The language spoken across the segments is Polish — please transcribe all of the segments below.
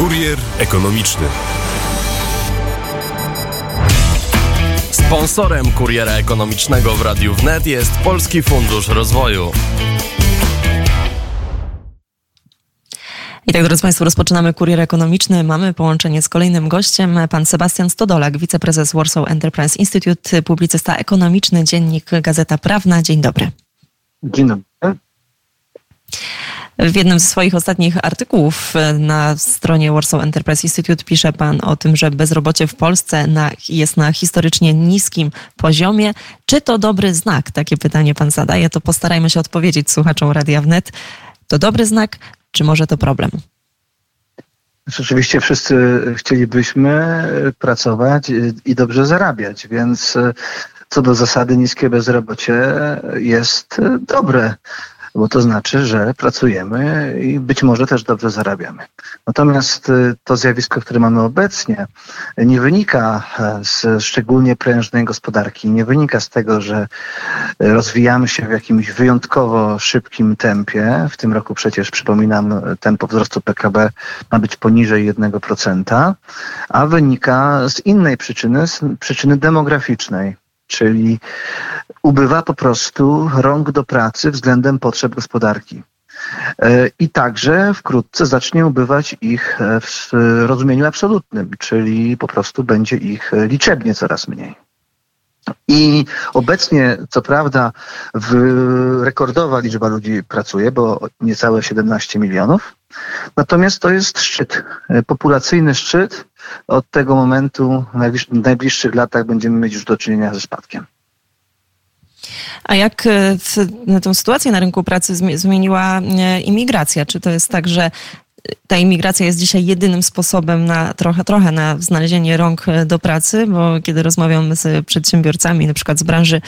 Kurier ekonomiczny. Sponsorem kuriera ekonomicznego w Radiu Wnet jest Polski Fundusz Rozwoju. I tak, drodzy Państwo, rozpoczynamy kurier ekonomiczny. Mamy połączenie z kolejnym gościem, pan Sebastian Stodolak, wiceprezes Warsaw Enterprise Institute, publicysta ekonomiczny, dziennik Gazeta Prawna. Dzień dobry. Dzień dobry. W jednym ze swoich ostatnich artykułów na stronie Warsaw Enterprise Institute pisze Pan o tym, że bezrobocie w Polsce na, jest na historycznie niskim poziomie. Czy to dobry znak? Takie pytanie Pan zadaje. To postarajmy się odpowiedzieć słuchaczom Radia Wnet. To dobry znak, czy może to problem? Rzeczywiście wszyscy chcielibyśmy pracować i dobrze zarabiać, więc co do zasady niskie bezrobocie jest dobre bo to znaczy, że pracujemy i być może też dobrze zarabiamy. Natomiast y, to zjawisko, które mamy obecnie, nie wynika e, z szczególnie prężnej gospodarki, nie wynika z tego, że rozwijamy się w jakimś wyjątkowo szybkim tempie. W tym roku przecież, przypominam, tempo wzrostu PKB ma być poniżej 1%, a wynika z innej przyczyny, z przyczyny demograficznej czyli ubywa po prostu rąk do pracy względem potrzeb gospodarki. E, I także wkrótce zacznie ubywać ich e, w rozumieniu absolutnym, czyli po prostu będzie ich liczebnie coraz mniej. I obecnie, co prawda, rekordowa liczba ludzi pracuje, bo niecałe 17 milionów. Natomiast to jest szczyt, e, populacyjny szczyt. Od tego momentu w najbliższych latach będziemy mieć już do czynienia ze spadkiem. A jak e, tę sytuację na rynku pracy zmieniła e, imigracja? Czy to jest tak, że ta imigracja jest dzisiaj jedynym sposobem na trochę, trochę na znalezienie rąk e, do pracy, bo kiedy rozmawiamy z przedsiębiorcami, na przykład z branży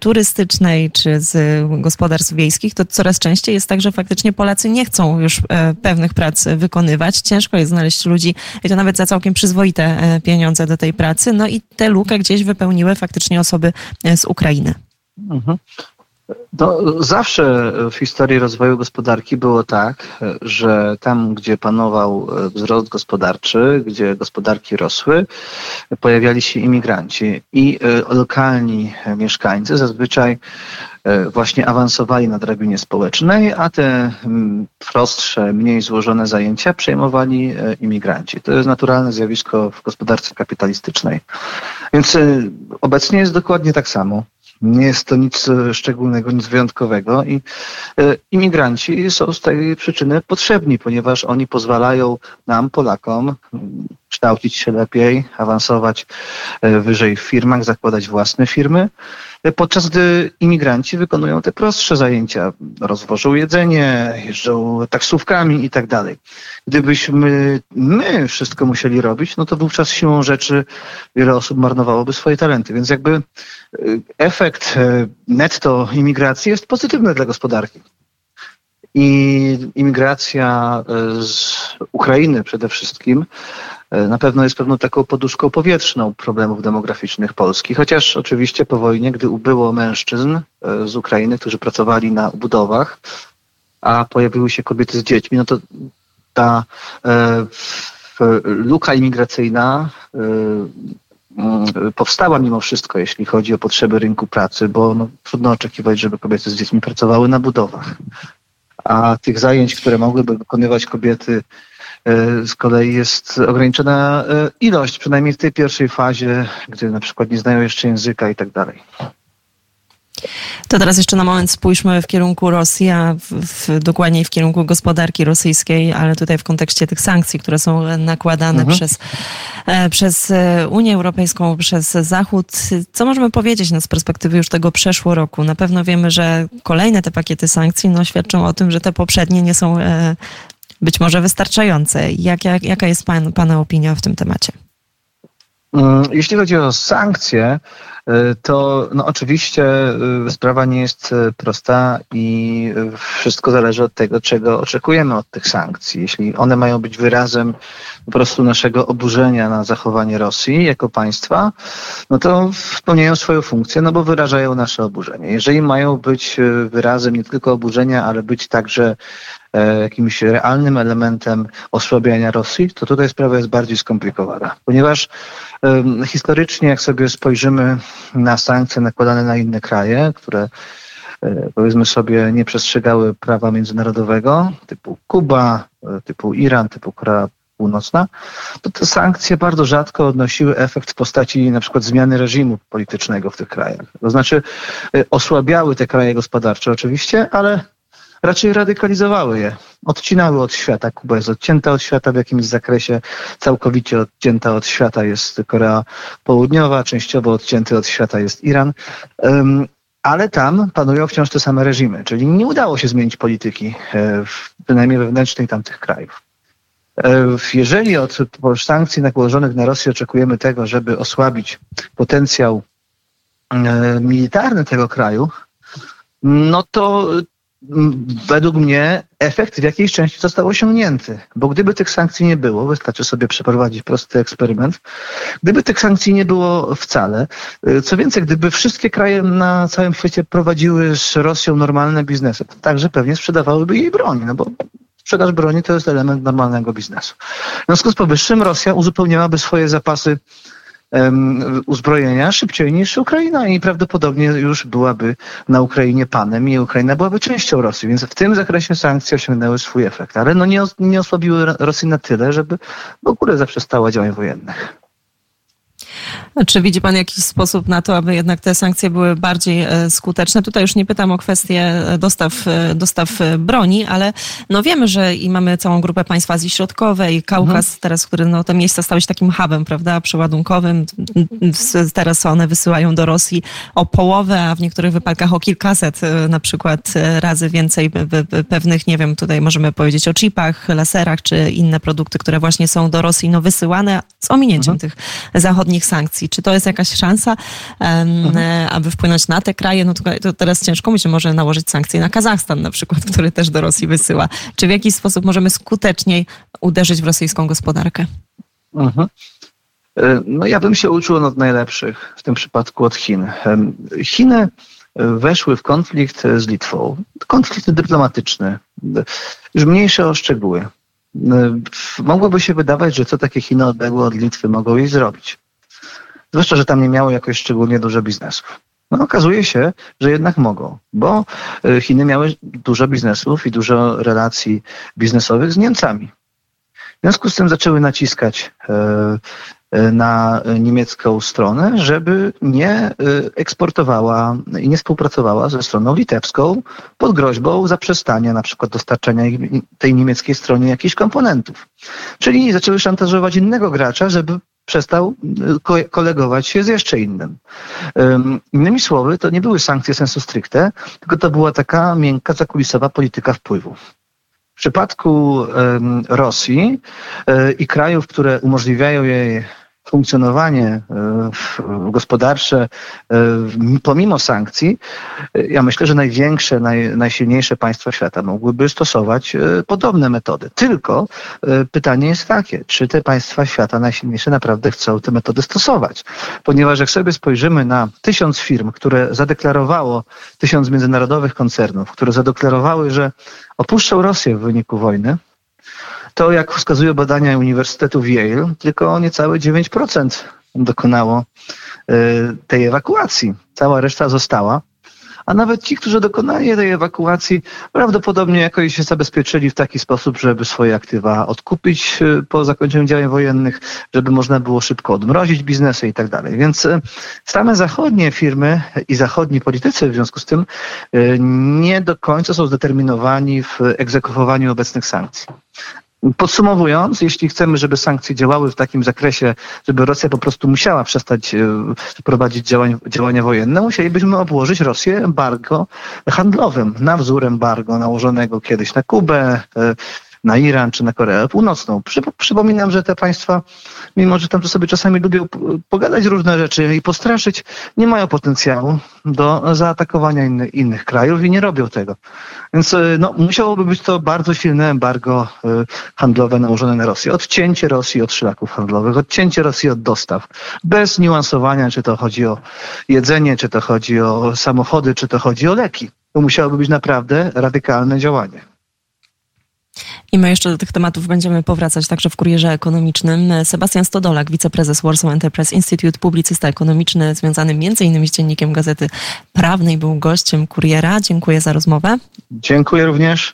turystycznej czy z gospodarstw wiejskich, to coraz częściej jest tak, że faktycznie Polacy nie chcą już pewnych prac wykonywać. Ciężko jest znaleźć ludzi i to nawet za całkiem przyzwoite pieniądze do tej pracy. No i tę lukę gdzieś wypełniły faktycznie osoby z Ukrainy. Mhm. No, zawsze w historii rozwoju gospodarki było tak, że tam, gdzie panował wzrost gospodarczy, gdzie gospodarki rosły, pojawiali się imigranci i e, lokalni mieszkańcy zazwyczaj e, właśnie awansowali na drabinie społecznej, a te prostsze, mniej złożone zajęcia przejmowali e, imigranci. To jest naturalne zjawisko w gospodarce kapitalistycznej. Więc obecnie jest dokładnie tak samo. Nie jest to nic e, szczególnego, nic wyjątkowego i e, imigranci są z tej przyczyny potrzebni, ponieważ oni pozwalają nam, Polakom, kształcić się lepiej, awansować e, wyżej w firmach, zakładać własne firmy, podczas gdy imigranci wykonują te prostsze zajęcia, rozwożą jedzenie, jeżdżą taksówkami i tak dalej. Gdybyśmy my wszystko musieli robić, no to wówczas siłą rzeczy wiele osób marnowałoby swoje talenty. Więc jakby e, efekt e, netto imigracji jest pozytywny dla gospodarki. I imigracja z Ukrainy przede wszystkim E, na pewno jest pewną taką poduszką powietrzną problemów demograficznych Polski. Chociaż oczywiście po wojnie, gdy ubyło mężczyzn e, z Ukrainy, którzy pracowali na budowach, a pojawiły się kobiety z dziećmi, no to ta e, luka imigracyjna powstała mimo wszystko, jeśli chodzi o potrzeby rynku pracy, bo no, trudno oczekiwać, żeby kobiety z dziećmi pracowały na budowach. A tych zajęć, które mogłyby wykonywać kobiety E, z kolei jest ograniczona e, ilość, przynajmniej w tej pierwszej fazie, gdy na przykład nie znają jeszcze języka i tak dalej. To teraz jeszcze na moment spójrzmy w kierunku Rosji, a w, w, dokładniej w kierunku gospodarki rosyjskiej, ale tutaj w kontekście tych sankcji, które są nakładane mhm. przez, e, przez Unię Europejską, przez Zachód. Co możemy powiedzieć no, z perspektywy już tego przeszło roku? Na pewno wiemy, że kolejne te pakiety sankcji no, świadczą o tym, że te poprzednie nie są e, być może wystarczające. Jak, jak, jaka jest pan, Pana opinia w tym temacie? Mm, jeśli chodzi o sankcje, to no oczywiście sprawa nie jest prosta i wszystko zależy od tego, czego oczekujemy od tych sankcji. Jeśli one mają być wyrazem po prostu naszego oburzenia na zachowanie Rosji jako państwa, no to spełniają swoją funkcję, no bo wyrażają nasze oburzenie. Jeżeli mają być wyrazem nie tylko oburzenia, ale być także jakimś realnym elementem osłabiania Rosji, to tutaj sprawa jest bardziej skomplikowana. Ponieważ historycznie, jak sobie spojrzymy na sankcje nakładane na inne kraje, które e, powiedzmy sobie nie przestrzegały prawa międzynarodowego, typu Kuba, e, typu Iran, typu Korea Północna, to te sankcje bardzo rzadko odnosiły efekt w postaci na przykład zmiany reżimu politycznego w tych krajach. To znaczy osłabiały te kraje gospodarcze oczywiście, ale raczej radykalizowały je, odcinały od świata. Kuba jest odcięta od świata w jakimś zakresie, całkowicie odcięta od świata jest Korea Południowa, częściowo odcięty od świata jest Iran. Um, ale tam panują wciąż te same reżimy, czyli nie udało się zmienić polityki, e, przynajmniej wewnętrznej tamtych krajów. E, jeżeli od sankcji nałożonych na Rosję oczekujemy tego, żeby osłabić potencjał e, militarny tego kraju, no to według mnie efekt w jakiejś części został osiągnięty. Bo gdyby tych sankcji nie było, wystarczy sobie przeprowadzić prosty eksperyment, gdyby tych sankcji nie było wcale, y, co więcej, gdyby wszystkie kraje na całym świecie prowadziły z Rosją normalne biznesy, to także pewnie sprzedawałyby jej broń, no bo sprzedaż broni to jest element normalnego biznesu. W związku z powyższym Rosja uzupełniałaby swoje zapasy uzbrojenia szybciej niż Ukraina i prawdopodobnie już byłaby na Ukrainie panem i Ukraina byłaby częścią Rosji, więc w tym zakresie sankcje osiągnęły swój efekt, ale no nie, nie osłabiły Rosji na tyle, żeby w ogóle zaprzestała działań wojennych. Czy widzi Pan jakiś sposób na to, aby jednak te sankcje były bardziej e, skuteczne? Tutaj już nie pytam o kwestię e, dostaw, e, dostaw broni, ale no wiemy, że i mamy całą grupę państw Azji Środkowej, Kaukaz mhm. teraz, który no, te miejsca stały się takim hubem, prawda, przeładunkowym. Teraz one wysyłają do Rosji o połowę, a w niektórych wypadkach o kilkaset na przykład razy więcej pewnych, nie wiem, tutaj możemy powiedzieć o chipach, laserach, czy inne produkty, które właśnie są do Rosji no, wysyłane z ominięciem mhm. tych zachodnich sankcji. Czy to jest jakaś szansa, mhm. E, aby wpłynąć na te kraje? No to, teraz ciężko mi się może nałożyć sankcje na Kazachstan na przykład, który też do Rosji wysyła. Czy w jakiś sposób możemy skuteczniej uderzyć w rosyjską gospodarkę? Mhm. E, no ja bym się uczył od najlepszych, w tym przypadku od Chin. Chiny weszły w konflikt z Litwą. Konflikt dyplomatyczny. Już mniejsze o szczegóły. Mogłoby się wydawać, że co takie Chiny odległe od Litwy mogą jej zrobić. Zwłaszcza, że tam nie miało jakoś szczególnie dużo biznesów. No okazuje się, że jednak mogą, bo e, Chiny miały dużo biznesów i dużo relacji biznesowych z Niemcami. W związku z tym zaczęły naciskać e, e, na niemiecką stronę, żeby nie eksportowała i nie współpracowała ze stroną litewską pod groźbą zaprzestania na przykład dostarczania tej niemieckiej stronie jakichś komponentów. Czyli zaczęły szantażować innego gracza, żeby przestał y, kolegować się z jeszcze innym. Innymi słowy, to nie były sankcje sensu stricte, tylko to była taka miękka, zakulisowa polityka wpływu. W przypadku Rosji y, i krajów, które umożliwiają jej funkcjonowanie e, gospodarcze e, pomimo sankcji, e, ja myślę, że największe, naj, najsilniejsze państwa świata mogłyby stosować podobne metody. Tylko pytanie jest takie, czy te państwa świata najsilniejsze naprawdę chcą te metody stosować? Ponieważ jak sobie spojrzymy na tysiąc firm, które zadeklarowało, tysiąc międzynarodowych koncernów, które zadeklarowały, że opuszczą Rosję w wyniku wojny, to, jak wskazują badania Uniwersytetu w Yale, tylko niecałe 9% dokonało y, tej ewakuacji. Cała reszta została. A nawet ci, którzy dokonali tej ewakuacji, prawdopodobnie jakoś się zabezpieczyli w taki sposób, żeby swoje aktywa odkupić y, po zakończeniu działań wojennych, żeby można było szybko odmrozić biznesy i tak dalej. Więc y, same zachodnie firmy i zachodni politycy w związku z tym nie do końca są zdeterminowani w egzekwowaniu obecnych sankcji. Podsumowując, jeśli chcemy, żeby sankcje działały w takim zakresie, żeby Rosja po prostu musiała przestać e, prowadzić działań, działania wojenne, musielibyśmy obłożyć Rosję embargo handlowym, na wzór embargo nałożonego kiedyś na Kubę, e, na Iran czy na Koreę Północną. Przy, przypominam, że te państwa, mimo że tam sobie czasami lubią pogadać różne rzeczy i postraszyć, nie mają potencjału do zaatakowania inny, innych krajów i nie robią tego. Więc y, no, musiałoby być to bardzo silne embargo y, handlowe nałożone na Rosję. Odcięcie Rosji od szlaków handlowych, odcięcie Rosji od dostaw. Bez niuansowania, czy to chodzi o jedzenie, czy to chodzi o samochody, czy to chodzi o leki. To musiałoby być naprawdę radykalne działanie. I my jeszcze do tych tematów będziemy powracać także w kurierze ekonomicznym. Sebastian Stodolak, wiceprezes Warsaw Enterprise Institute, publicysta ekonomiczny związany m.in. z dziennikiem Gazety Prawnej, był gościem kuriera. Dziękuję za rozmowę. Dziękuję również.